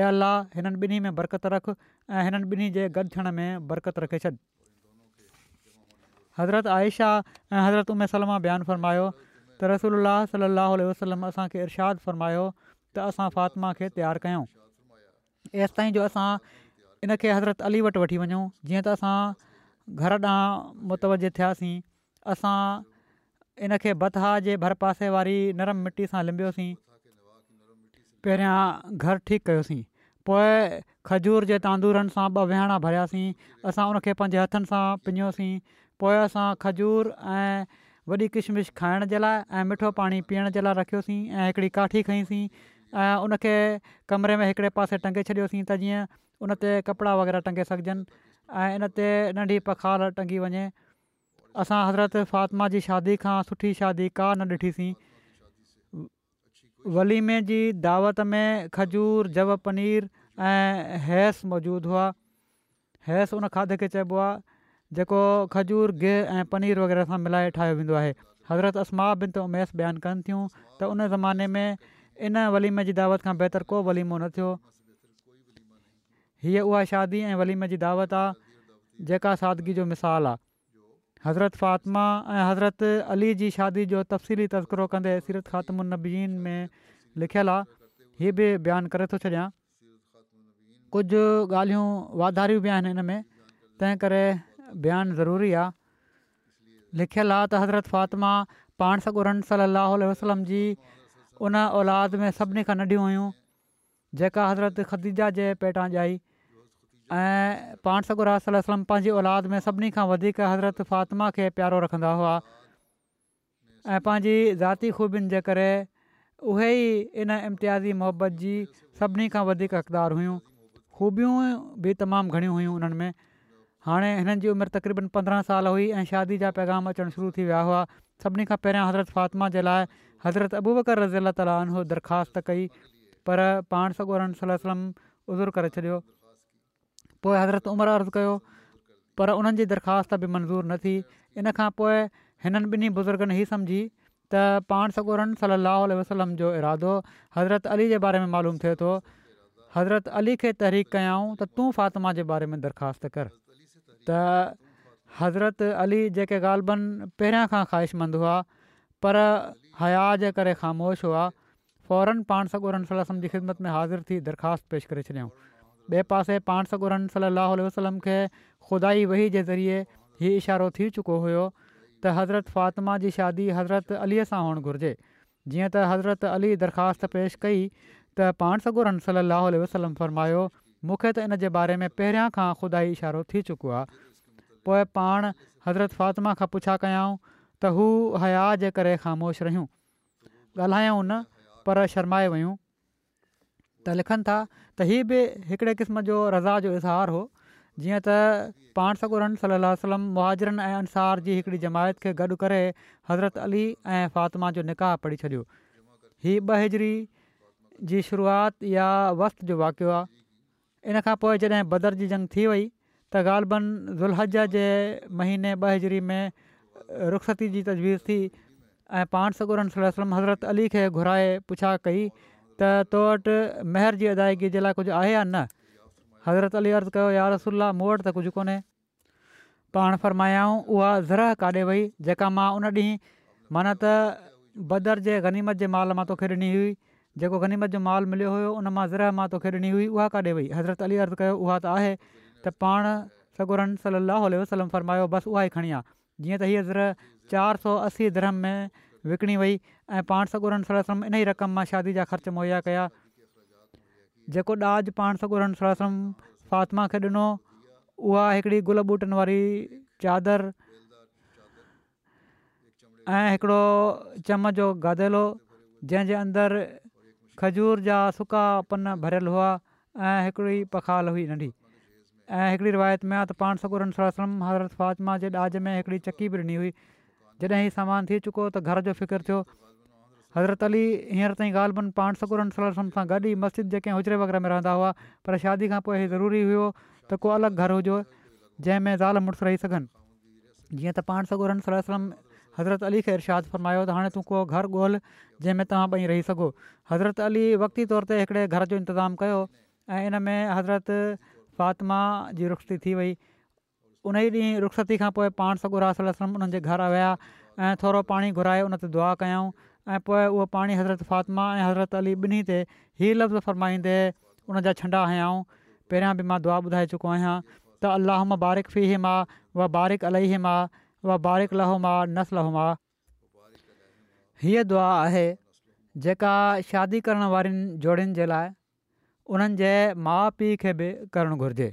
ऐं अलाह हिननि ॿिन्ही में बरक़त रख ऐं हिननि ॿिन्ही जे गद थियण में बरक़त रखे छॾ हज़रत आयशा ऐं हज़रत उमे सलमा बयानु फ़रमायो त रसोल सलाहु उल वसलम असांखे इरशाद کے त असां फ़ातिमा खे तयारु कयूं हेसि ताईं जो असां इनखे हज़रत अली वटि वठी वञूं जीअं त असां घर ॾांहुं मुतवज थियासीं असां इनखे बतहा जे भरपासे वारी नरम मिटी सां लिंबियोसीं पहिरियां घरु ठीकु कयोसीं खजूर जे तांदूरनि सां ॿ विहाणा भरियासीं असां उनखे पंहिंजे हथनि सां पिंञसीं पोइ खजूर ऐं वॾी किशमिश खाइण जे लाइ ऐं मिठो पाणी पीअण जे लाइ रखियोसीं ऐं हिकिड़ी काठी खयसीं ऐं उनखे कमरे में हिकिड़े पासे टंगे छॾियोसीं त जीअं उन ते कपिड़ा वग़ैरह टंगे सघजनि ऐं इन ते नंढी पखार टंगी वञे असां हज़रत फ़ातिमा जी शादी खां सुठी शादी का न ॾिठीसीं वलीमे जी दावत में खजूर जव पनीर हैस मौजूदु हुआ हैस उन खाधे खे चइबो आहे जेको खजूर गिह ऐं पनीर वग़ैरह सां मिलाए ठाहियो वेंदो आहे हज़रत असमा बिन त उमेस बयानु कनि थियूं त उन ज़माने में इन वलीमे जी दावत खां बहितर को वलीमो न थियो हीअ उहा शादी ऐं वलीमे जी दावत आहे जेका सादगी जो मिसाल आहे हज़रत फ़ातिमा ऐं हज़रत अली जी शादी जो तफ़सीली तस्करो कंदे सीरत ख़ातिम में लिखियलु आहे हीअ बि बयानु करे थो छॾियां कुझु ॻाल्हियूं वाधारियूं बि आहिनि हिन में तंहिं बयानु ज़रूरी आहे लिखियलु आहे त हज़रत फ़ातिमा पाण सॻु रम सली अलसलम जी उन औलाद में सभिनी खां नंढियूं हुयूं जेका हज़रत ख़दीजा जे पेटां ॼाई ऐं पाण सॻु रास पंहिंजी औलाद में सभिनी खां वधीक हज़रत फ़ातिमा खे प्यारो रखंदा हुआ ऐं पंहिंजी ज़ाती ख़ूबियुनि जे करे उहे ई इन इम्तियाज़ी मोहबत जी सभिनी खां वधीक अक़दारु हुयूं ख़ूबियूं बि तमामु घणियूं हुयूं उन्हनि में हाणे हिननि जी उमिरि तक़रीबन पंद्रहं साल हुई ऐं शादी जा पैगाम अचणु शुरू थी विया हुआ सभिनी खां पहिरियां हज़रत फ़ातिमा जे लाइ हज़रत अबू बकर रज़ी अला ताल दरख़्वास्त कई पर पाण सगोरन सल वलम उज़र करे छॾियो पोइ हज़रत उमिरि अर्ज़ु कयो पर उन्हनि जी दरख़्वास्त बि मंज़ूरु न थी इन खां पोइ हिननि ॿिन्ही बुज़ुर्गनि ई सम्झी त पाण सगोरन सलाहु वसलम जो इरादो हज़रत अली जे बारे में मालूम थिए थो हज़रत अली खे तहरीक कयऊं त तूं फ़ातिमा जे बारे में दरख़्वास्त कर त हज़रत अली जेके ॻाल्हिबनि पहिरियां खां ख़्वाहिशमंद हुआ पर हया जे करे ख़ामोश हुआ फ़ौरन पाण सगोरम सलम जी ख़िदमत में हाज़िर थी दरख़्वास्त पेश करे छॾियऊं ॿिए पासे पाण सगोरम सलाहु आल वसलम खे खुदाई वही जे ज़रिए हीउ इशारो थी चुको हुयो त हज़रत फ़ातिमा जी शादी हज़रत अलीअ सां हुअणु घुरिजे जीअं त हज़रत अली दरख़्वास्त पेश कई त पाण सॻुरनि सलाहु वसलम फ़र्मायो मूंखे त इन जे बारे में पहिरियां खां ख़ुदा ई इशारो थी चुको आहे पोइ पाण हज़रत फ़ातिमा खां पुछा कयाऊं त हू हया जे करे ख़ामोश रहियूं ॻाल्हायूं न पर शर्माए वयूं त लिखनि था त हीअ बि हिकिड़े क़िस्म जो रज़ा जो इज़हार हो जीअं त पाण सकूर सलाहु वसलम मुआरनि ऐं अंसार जी हिकिड़ी जमायत खे गॾु करे हज़रत अली ऐं फ़ातिमा जो निकाह पढ़ी छॾियो हीअ ॿ हेजरी जी शुरुआति या वस्त जो वाक़ियो आहे इन खां पोइ जॾहिं बदर जी जंग थी वई त ग़ालबन ज़ुलहज जे महीने ॿ हजरी में रुख़सती जी तजवीज़ थी ऐं पाण सकूरन सलम हज़रत अली खे घुराए पुछा कई त तो वटि महिर जी अदायगी जे लाइ कुझु आहे या न हज़रत अली अर्ज़ु कयो यार रसुल्ला मूं वटि त कुझु कोन्हे पाण फरमायाऊं उहा ज़रा काॾे वई जेका मां उन ॾींहुं माना त बदर जे गनीमत जे माल मां तोखे ॾिनी हुई जेको गनीमत जो माल मिलियो हुयो उन मां ज़र मां तोखे ॾिनी हुई उहा काॾे वई हज़रत अली अर्ज़ु कयो उहा त आहे त पाण सगुरन सली अलाह वसलम फरमायो बसि उहा ई खणी आ जीअं त हीअ ज़र चारि सौ असी धरम में विकिणी वई ऐं पाण सॻु सर इन ई रक़म मां शादी जा ख़र्च मुहैया कया जेको ॾाज पाण सॻुरनि सर फातिमा खे ॾिनो उहा हिकिड़ी गुल ॿूटनि वारी चादरु ऐं हिकिड़ो चम जो जंहिंजे खजूर जा सुका पन भरियलु हुआ ऐं हिकिड़ी पखाल हुई नंढी ऐं हिकिड़ी रिवायत में आहे त पाण सगोरन सोलो हज़रत फाजमा जे ॾाज में हिकिड़ी चकी बि ॾिनी हुई जॾहिं हीउ समान थी चुको त घर जो फ़िक्रु थियो हज़रत अली हींअर ताईं ॻाल्हि ॿोन पाण सगुरन सलो सां गॾु ई मस्जिद जेके हुजरे वग़ैरह में रहंदा हुआ पर शादी खां पोइ ज़रूरी हुयो त को अलॻि घर हुजे जंहिंमें ज़ालि मुड़ुसु रही सघनि जीअं त पाण हज़रत अली खे इर्शाद फरमायो त हाणे तूं को घर ॻोल्ह जंहिंमें तव्हां ॿई रही सघो हज़रत अली वक़्ती तौर ते हिकिड़े घर जो इंतिज़ामु कयो ऐं इन में हज़रत फ़ातिमा जी रुख़ी थी वई उन ई ॾींहुं रुख़सती खां पोइ पाण सॻो उन्हनि जे घर विया ऐं थोरो पाणी घुराए उन ते दुआ कयऊं ऐं पोइ उहो पाणी हज़रत फ़ातिमा ऐं हज़रत अली ॿिन्ही ते ई लफ़्ज़ फरमाईंदे उन जा छंडा हयाऊं पहिरियां बि मां दुआ ॿुधाए चुको आहियां त अलाह बारिक फी हिमा व बारिक अलाही हिमा उहा बारिक लहोम आहे नस लहोम आहे हीअ दुआ आहे जेका शादी करण वारनि जोड़ियुनि जे लाइ उन्हनि जे माउ पीउ खे बि करणु घुरिजे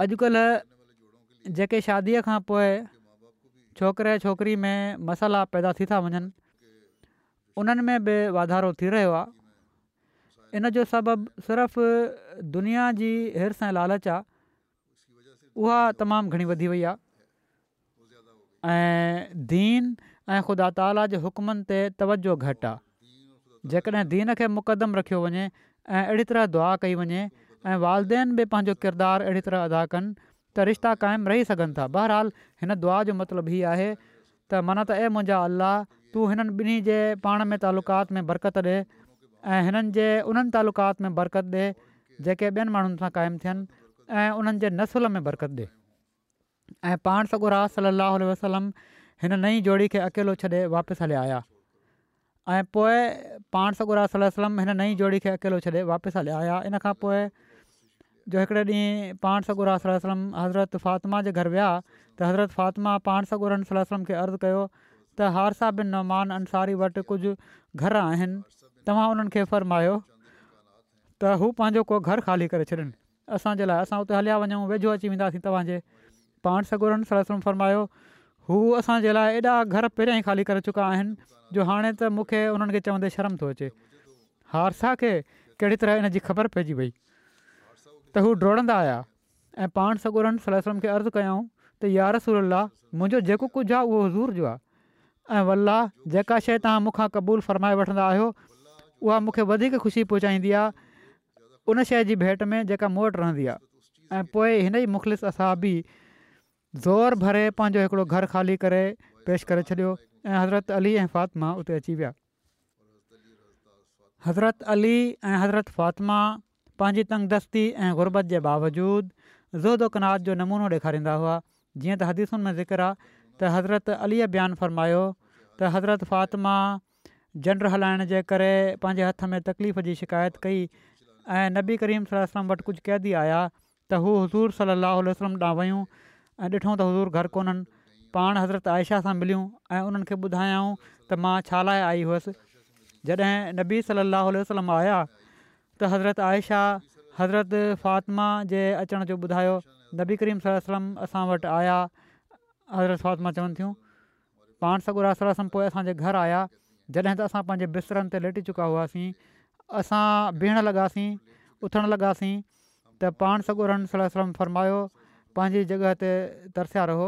अॼुकल्ह जेके शादीअ खां पोइ छोकिरे छोकिरी में मसाला पैदा थी था वञनि उन्हनि में बि वाधारो थी रहियो आहे इन जो सबबु सिर्फ़ु दुनिया जी हिर्स लालच आहे उहा तमामु घणी ऐं दीन ऐं ख़ुदा ताला जे हुकमनि ते तवजो घटि आहे जेकॾहिं दीन खे मुक़दम रखियो वञे ऐं अहिड़ी तरह दुआ कई वञे ऐं वालदेन बि पंहिंजो किरदारु अहिड़ी तरह अदा कनि त रिश्ता क़ाइमु रही सघनि था बहरहाल हिन दुआ जो मतिलबु हीअ आहे त माना त ए मुंहिंजा अला तूं हिननि ॿिन्ही जे पाण में तालुक़ात में बरक़त ॾे ऐं हिननि जे उन्हनि तालुक़ात में बरक़त ॾिए जेके ॿियनि माण्हुनि सां क़ाइमु थियनि ऐं उन्हनि जे नसुल में बरक़त ऐं पाण सगुरास सली वसलम हिन नई जोड़ी खे अकेलो छॾे वापसि हलिया आया ऐं पोइ पाण सगुरास सलम हिन नई जोड़ी खे अकेलो छॾे वापसि हले आया इन खां पोइ जो हिकिड़े ॾींहुं पाण सगुरास सलम हज़रत फातिमा जे घर विया त हज़रत फातिमा पाण सगुर वसलम खे अर्ज़ु कयो त हारसा बिन नौमान अंसारी वटि कुझु घर आहिनि तव्हां उन्हनि खे फरमायो त हू पंहिंजो को घरु ख़ाली करे छॾनि असांजे लाइ असां उते हलिया वञूं वेझो अची वेंदासीं तव्हांजे पाण सगुरनि सला सरम फरमायो हू असांजे लाइ एॾा घर पहिरियां ई ख़ाली करे चुका आहिनि जो हाणे त मूंखे उन्हनि खे चवंदे शर्म थो अचे हारसा खे कहिड़ी तरह इन जी ख़बर पइजी वई त हू आया ऐं पाण सॻुरनि सला खे अर्ज़ु कयूं त यारसूल मुंहिंजो जेको कुझु आहे उहो हज़ूर जो आहे ऐं वल्ला जेका शइ तव्हां मूंखां क़बूल फ़रमाए वठंदा आहियो उहा मूंखे वधीक ख़ुशी पहुचाईंदी आहे उन शइ जी भेंट में जेका मूं वटि रहंदी आहे ऐं पोइ हिन ई मुख़लिस असां ज़ोर भरे पंहिंजो हिकिड़ो घरु ख़ाली करे पेश करे छॾियो ऐं हज़रत अली ऐं फ़ातिमा उते अची विया हज़रत अली ऐं हज़रत फ़ातिमा पंहिंजी तंगदस्ती ऐं गुरबत जे बावजूदु ज़ो दोकनात जो नमूनो ॾेखारींदा हुआ जीअं त हदीसुनि में ज़िक्र आहे त हज़रत अलीअ बयानु फ़र्मायो त हज़रत फ़ातिमा जंड हलाइण जे करे पंहिंजे हथ में तकलीफ़ जी शिकायत कई ऐं नबी करीम सलम वटि कुझु क़ैदी आया त हू हज़ूर सली असलम ॾांहुं वयूं ऐं ॾिठो त हुज़ूर घरु कोन्हनि पाण हज़रत आयशा सां मिलियूं ऐं उन्हनि खे ॿुधायऊं त मां छा लाइ आई हुअसि जॾहिं नबी सलाहु वसलम आया त हज़रत आयशा हज़रत फातिमा जे अचण जो ॿुधायो नबी करीम सलम असां वटि आया हज़रत फातिमा चवनि थियूं पाण सगोरम पोइ असांजे घर आया जॾहिं त असां पंहिंजे बिस्तरनि ते लेटी चुका हुआसीं असां बीहणु लॻासीं उथणु लॻासीं त पाण सगोरम फरमायो पंहिंजी जॻह ते तरसिया रहो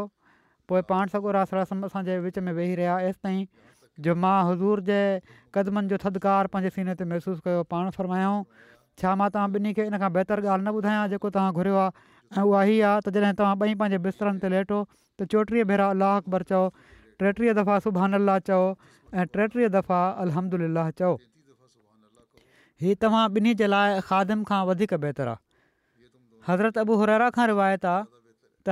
पोइ पाण सॻुरा रस्म असांजे विच में वेही रहिया एसिताईं जो मां हज़ूर जे क़दमनि जो थदकार पंहिंजे सीने ते महिसूसु कयो पाण फरमायाऊं छा मां तव्हां ॿिन्ही खे इन खां बहितर ॻाल्हि न ॿुधायां जेको तव्हां घुरियो आहे ऐं उहा ई आहे त जॾहिं तव्हां ॿई पंहिंजे बिस्तरनि ते लेटो त चोटीह भेरा अलाह अकबर चओ टेटीह दफ़ा सुबहान अलाह चओ ऐं टेटीह दफ़ा अलहम चओ हीअ तव्हां ॿिन्ही जे लाइ खादनि खां वधीक बहितरु हज़रत अबू हुरा खां रिवायत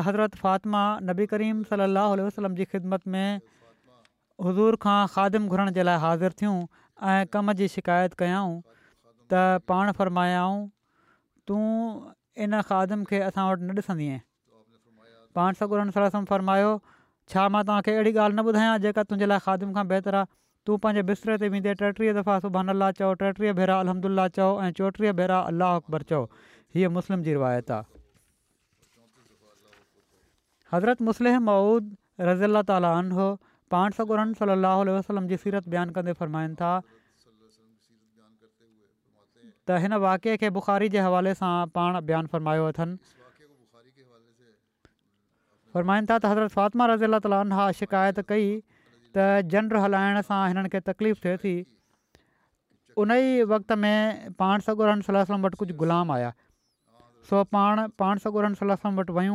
حضرت فاطمہ نبی کریم صلی اللہ علیہ وسلم जी ख़िदमत में हज़ूर खां खादिम घुरण जे लाइ हाज़िर थियूं ऐं कम जी शिकायत कयाऊं त पाण फ़रमायाऊं तूं इन खादिम خادم کے वटि न ॾिसंदीअ पाण सगुरम फरमायो छा मां तव्हांखे अहिड़ी ॻाल्हि न ॿुधायां जेका तुंहिंजे लाइ खादिम खां बहितरु आहे तूं पंहिंजे बिस्तर ते वेंदे टेटीह दफ़ा सुभाणे अलाह चओ टेटीह भेरा अलहमिल्ला चओ ऐं चोटीह भेरा اللہ اکبر चओ हीअ मुस्लिम जी रिवायत आहे हज़रत मुस्लिम मऊद रज़ी अला ताल पाण सॻोरम सली अलसलम जी सीरत बयानु कंदे फ़रमाइनि था त हिन वाक़िए खे बुख़ारी जे हवाले सां पाण बयानु फ़रमायो अथनि फ़रमाइनि था त हज़रत फातिमा रज़ी अला ताल शिकायत कई त जनर हलाइण सां हिननि खे तकलीफ़ थिए थी उन ई वक़्त में पाण सगुरम सलाह वटि कुझु ग़ुलाम आया सो पाण पाण सगोर सलाह वटि वयूं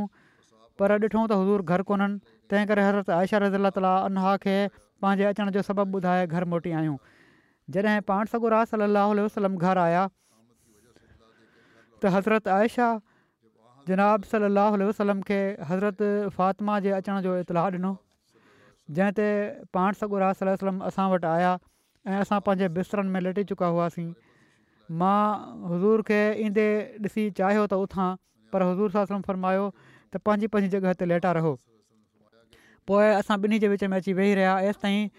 पर ॾिठो त हज़ूर घर कोन्हनि तंहिं करे हज़रत आयशा रज़ तनहा खे पंहिंजे अचण जो सबबु ॿुधाए घर मोटी आहियूं जॾहिं पाण सगुरास सलाहु वसलम घर आया त हज़रत आयशा जनब सलाहु वसलम खे हज़रत फ़ातिमा जे अचण जो इतलाह ॾिनो जंहिं ते पाण सलम वसां वटि आया ऐं असां पंहिंजे बिस्तरनि में लेटी चुका हुआसीं मां हज़ूर खे ईंदे ॾिसी चाहियो त उथां पर हज़ूर सां समुझ फरमायो त पंहिंजी पंहिंजी जॻह ते लेटा रहो पोइ असां ॿिन्ही जे विच में अची वेही रहिया एसि ताईं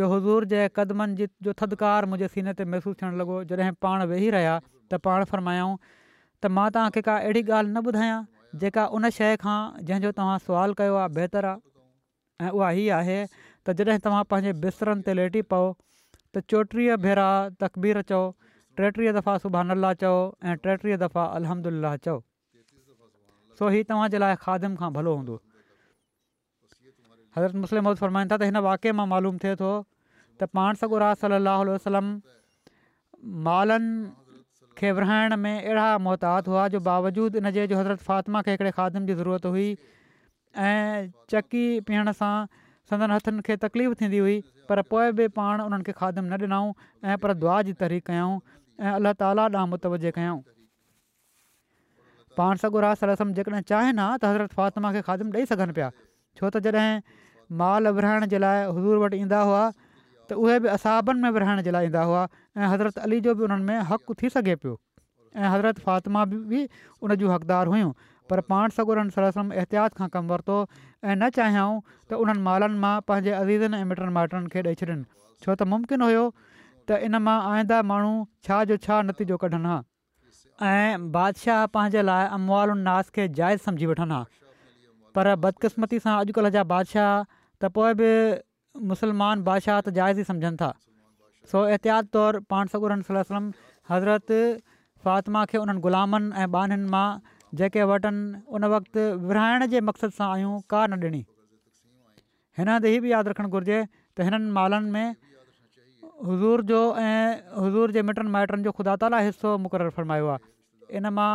जो हज़ूर जे क़दमनि जी जो थदकार मुंहिंजे सीने ते महिसूसु थियणु लॻो जॾहिं पाण वेही रहिया त पाण फ़रमायाऊं त मां तव्हांखे का अहिड़ी ॻाल्हि न ॿुधायां जेका उन शइ खां जंहिंजो तव्हां सुवाल कयो आहे बहितरु आहे ऐं उहा हीअ आहे त जॾहिं तव्हां पंहिंजे बिस्तरनि ते लेटी पओ त चोटीह भेरा तकबीर चओ टेटीह दफ़ा सुबाह नल्ला चओ ऐं टेटीह दफ़ा अलहमला चओ सो हीउ तव्हांजे लाइ खादम खां भलो हूंदो हज़रत मुसलिम फरमाइनि था त हिन वाके मां मालूम थिए थो त पाण सॻो रा वसलम मालनि खे विराइण में अहिड़ा मुहतात हुआ जो बावजूदु इनजे जो हज़रत फ़ातिमा खे हिकिड़े खादम जी ज़रूरत हुई ऐं चकी पीअण सां संदन हथनि खे तकलीफ़ थींदी हुई पर पोइ बि पाण उन्हनि खे खादमु न ॾिनऊं ऐं पर दुआ जी तरी कयूं ऐं अलाह ताली ॾांहुं मुतव कयऊं पाण सगुरा सरसम जेकॾहिं चाहिनि न त हज़रत फ़ातिमा खे खाधम ॾेई सघनि पिया छो त जॾहिं माल विराइण जे लाइ हज़ूर वटि ईंदा हुआ त उहे बि असाबनि में विराइण जे लाइ ईंदा हुआ ऐं हज़रत अली जो बि उन्हनि में हक़ु थी सघे पियो ऐं हज़रत फ़ातिमा बि उन जूं हक़दारु हुयूं पर पाण सॻो सरसम एहतियात खां कमु वरितो ऐं न चाहियऊं त उन्हनि मालनि मां पंहिंजे अज़ीज़नि ऐं मिटनि माइटनि खे ॾेई छॾनि छो त मुमकिन हुयो त इन मां आईंदा माण्हू छा जो छा नतीजो कढनि हा ऐं बादशाह पंहिंजे लाइ अमवाल नास खे जाइज़ सम्झी वठनि हा पर बदकिस्मती सां अॼुकल्ह जा बादशाह त पोइ बि मुस्लमान बादशाह त जाइज़ ई सम्झनि था सो एहतियात तौरु पाण सगूर सलम हज़रत फ़ातिमा खे उन्हनि ग़ुलामनि ऐं बाननि मां जेके वटनि उन वक़्तु विराइण जे मक़सदु सां आहियूं का न ॾिनी हिन हंधि इहा बि यादि रखणु घुरिजे त हिननि मालनि में हज़ूर जो ऐं हुज़ूर जे मिटनि माइटनि जो ख़ुदा ताला हिसो मुक़ररु फरमायो आहे इन मां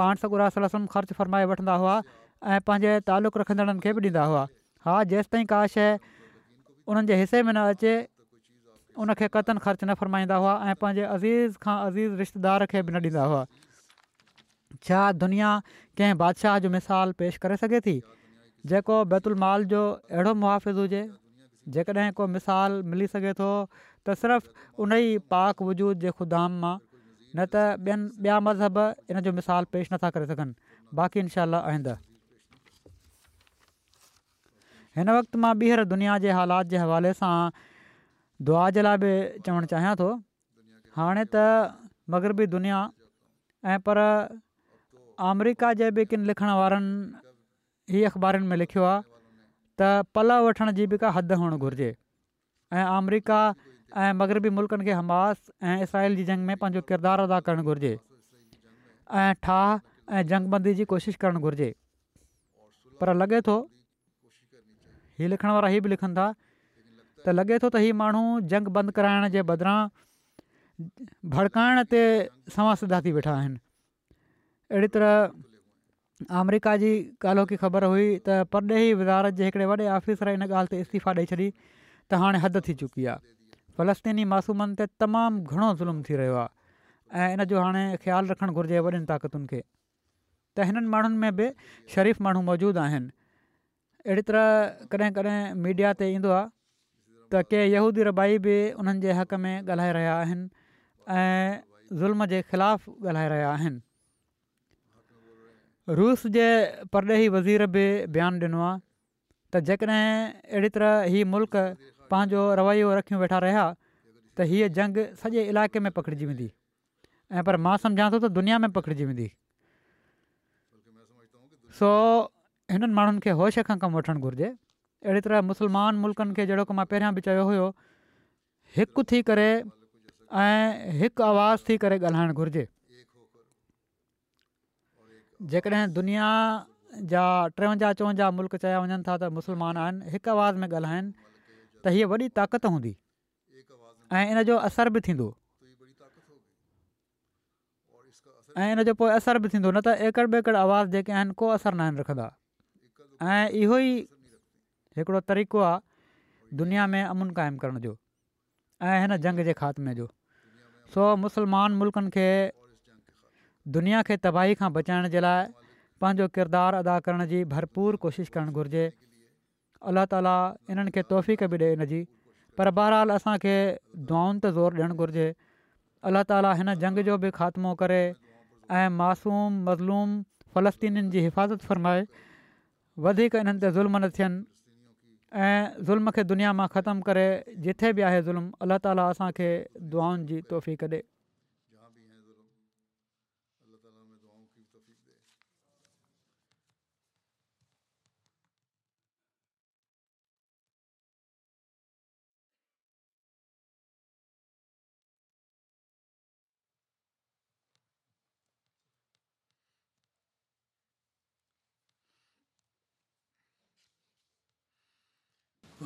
पाण सॻुरास ख़र्चु फरमाए वठंदा हुआ ऐं पंहिंजे तालुक़ु रखंदड़नि खे बि ॾींदा हुआ हा जेसिताईं का शइ उन्हनि जे हिसे में न अचे उनखे क़तन ख़र्चु न फ़रमाईंदा हुआ ऐं पंहिंजे अज़ीज़ खां अज़ीज़ रिश्तेदार खे बि न ॾींदा हुआ छा दुनिया कंहिं बादशाह जो मिसाल पेश करे सघे थी जेको माल जो अहिड़ो मुहाफ़िज़ हुजे जेकॾहिं को मिसालु मिली सघे थो त सिर्फ़ु उन ई पाक वजूद जे खुदाम मां न त ॿियनि ॿिया मज़हब इन जो मिसाल पेश नथा करे सघनि बाक़ी इनशा आहींदा हिन वक़्ति मां ॿीहर दुनिया जे हालात जे हवाले सां दुआ जे लाइ बि चवणु चाहियां थो हाणे त मगरबी दुनिया ऐं पर अमरिका जे बि किन लिखण वारनि ई अख़बारनि में लिखियो आहे त पल वठण जी बि का हदि हुअणु घुरिजे ऐं अमरिका ऐं मगरबी मुल्कनि खे हमास ऐं इसराइल जी जंग में पंहिंजो किरदारु अदा करणु घुरिजे ऐं ठाह ऐं जंग जी कोशिशि करणु घुर्जे पर लॻे थो हीअ लिखण वारा हीअ बि लिखनि था त लॻे थो त हीअ माण्हू जंग बंदि कराइण जे बदिरां भड़काइण ते सवा सिदा थी वेठा आहिनि तरह अमरिका जी ॻाल्हि की ख़बर हुई त परॾे वज़ारत जे हिकिड़े वॾे ऑफिसर हिन ॻाल्हि ते इस्तीफ़ा ॾेई छॾी त हाणे थी चुकी आहे फ़लस्तीनी मासूमनि ते तमामु घणो ज़ुल्म थी रहियो आहे ऐं इन जो हाणे ख़्यालु रखणु घुरिजे वॾनि ताक़तुनि खे त हिननि माण्हुनि में बि शरीफ़ माण्हू मौजूदु आहिनि अहिड़ी तरह कॾहिं कॾहिं मीडिया ते ईंदो आहे त के यूदीरबाई बि उन्हनि हक़ में ॻाल्हाए रहिया आहिनि ज़ुल्म जे ख़िलाफ़ु ॻाल्हाए रहिया आहिनि रूस जे परॾेही वज़ीर बि बयानु ॾिनो आहे त जेकॾहिं अहिड़ी तरह हीउ मुल्क़ पंहिंजो रवैयो रखियो वेठा रहिया त हीअ जंग सॼे इलाइक़े में पखिड़िजी वेंदी ऐं पर मां सम्झा थो त दुनिया में पकिड़िजी वेंदी सो हिननि माण्हुनि खे होश खां कमु वठणु घुरिजे अहिड़ी तरह मुस्लमान मुल्क़नि खे जहिड़ो की मां पहिरियां बि चयो हुयो हिकु थी करे ऐं हिकु आवाज़ु थी करे ॻाल्हाइणु घुरिजे जेकॾहिं दुनिया जा टेवंजाहु चोवंजाहु मुल्क चया वञनि था त मुस्लमान आहिनि हिकु में ॻाल्हाइनि त हीअ वॾी ताक़त हूंदी ऐं इन जो असरु बि थींदो ऐं इन जो पोइ असरु बि थींदो न त एकड़ ॿेकड़ आवाज़ जेके आहिनि को असरु न आहिनि रखंदा ऐं इहो ई हिकिड़ो तरीक़ो आहे दुनिया में अमुन क़ाइमु करण जो ऐं हिन जंग जे ख़ात्मे जो सो मुसलमान मुल्कनि खे दुनिया खे तबाही खां बचाइण जे लाइ पंहिंजो किरदारु अदा करण जी भरपूर कोशिशि करणु घुरिजे अलाह ताला इन्हनि खे तौफ़ीक़ बि ॾिए इन जी पर बहरहाल असांखे दुआउनि ते ज़ोर ॾियणु घुरिजे अलाह ताली हिन जंग जो बि ख़ात्मो करे ऐं मासूम मज़लूम फ़लस्तीनीनि जी हिफ़ाज़त फ़रमाए वधीक इन्हनि ते ज़ुल्म न थियनि ऐं ज़ुल्म खे दुनिया मां ख़तमु करे जिथे बि आहे ज़ुल्म अलाह ताली असांखे दुआउनि जी तौफ़ीक़ ॾिए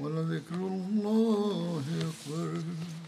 ولذكر الله أكبر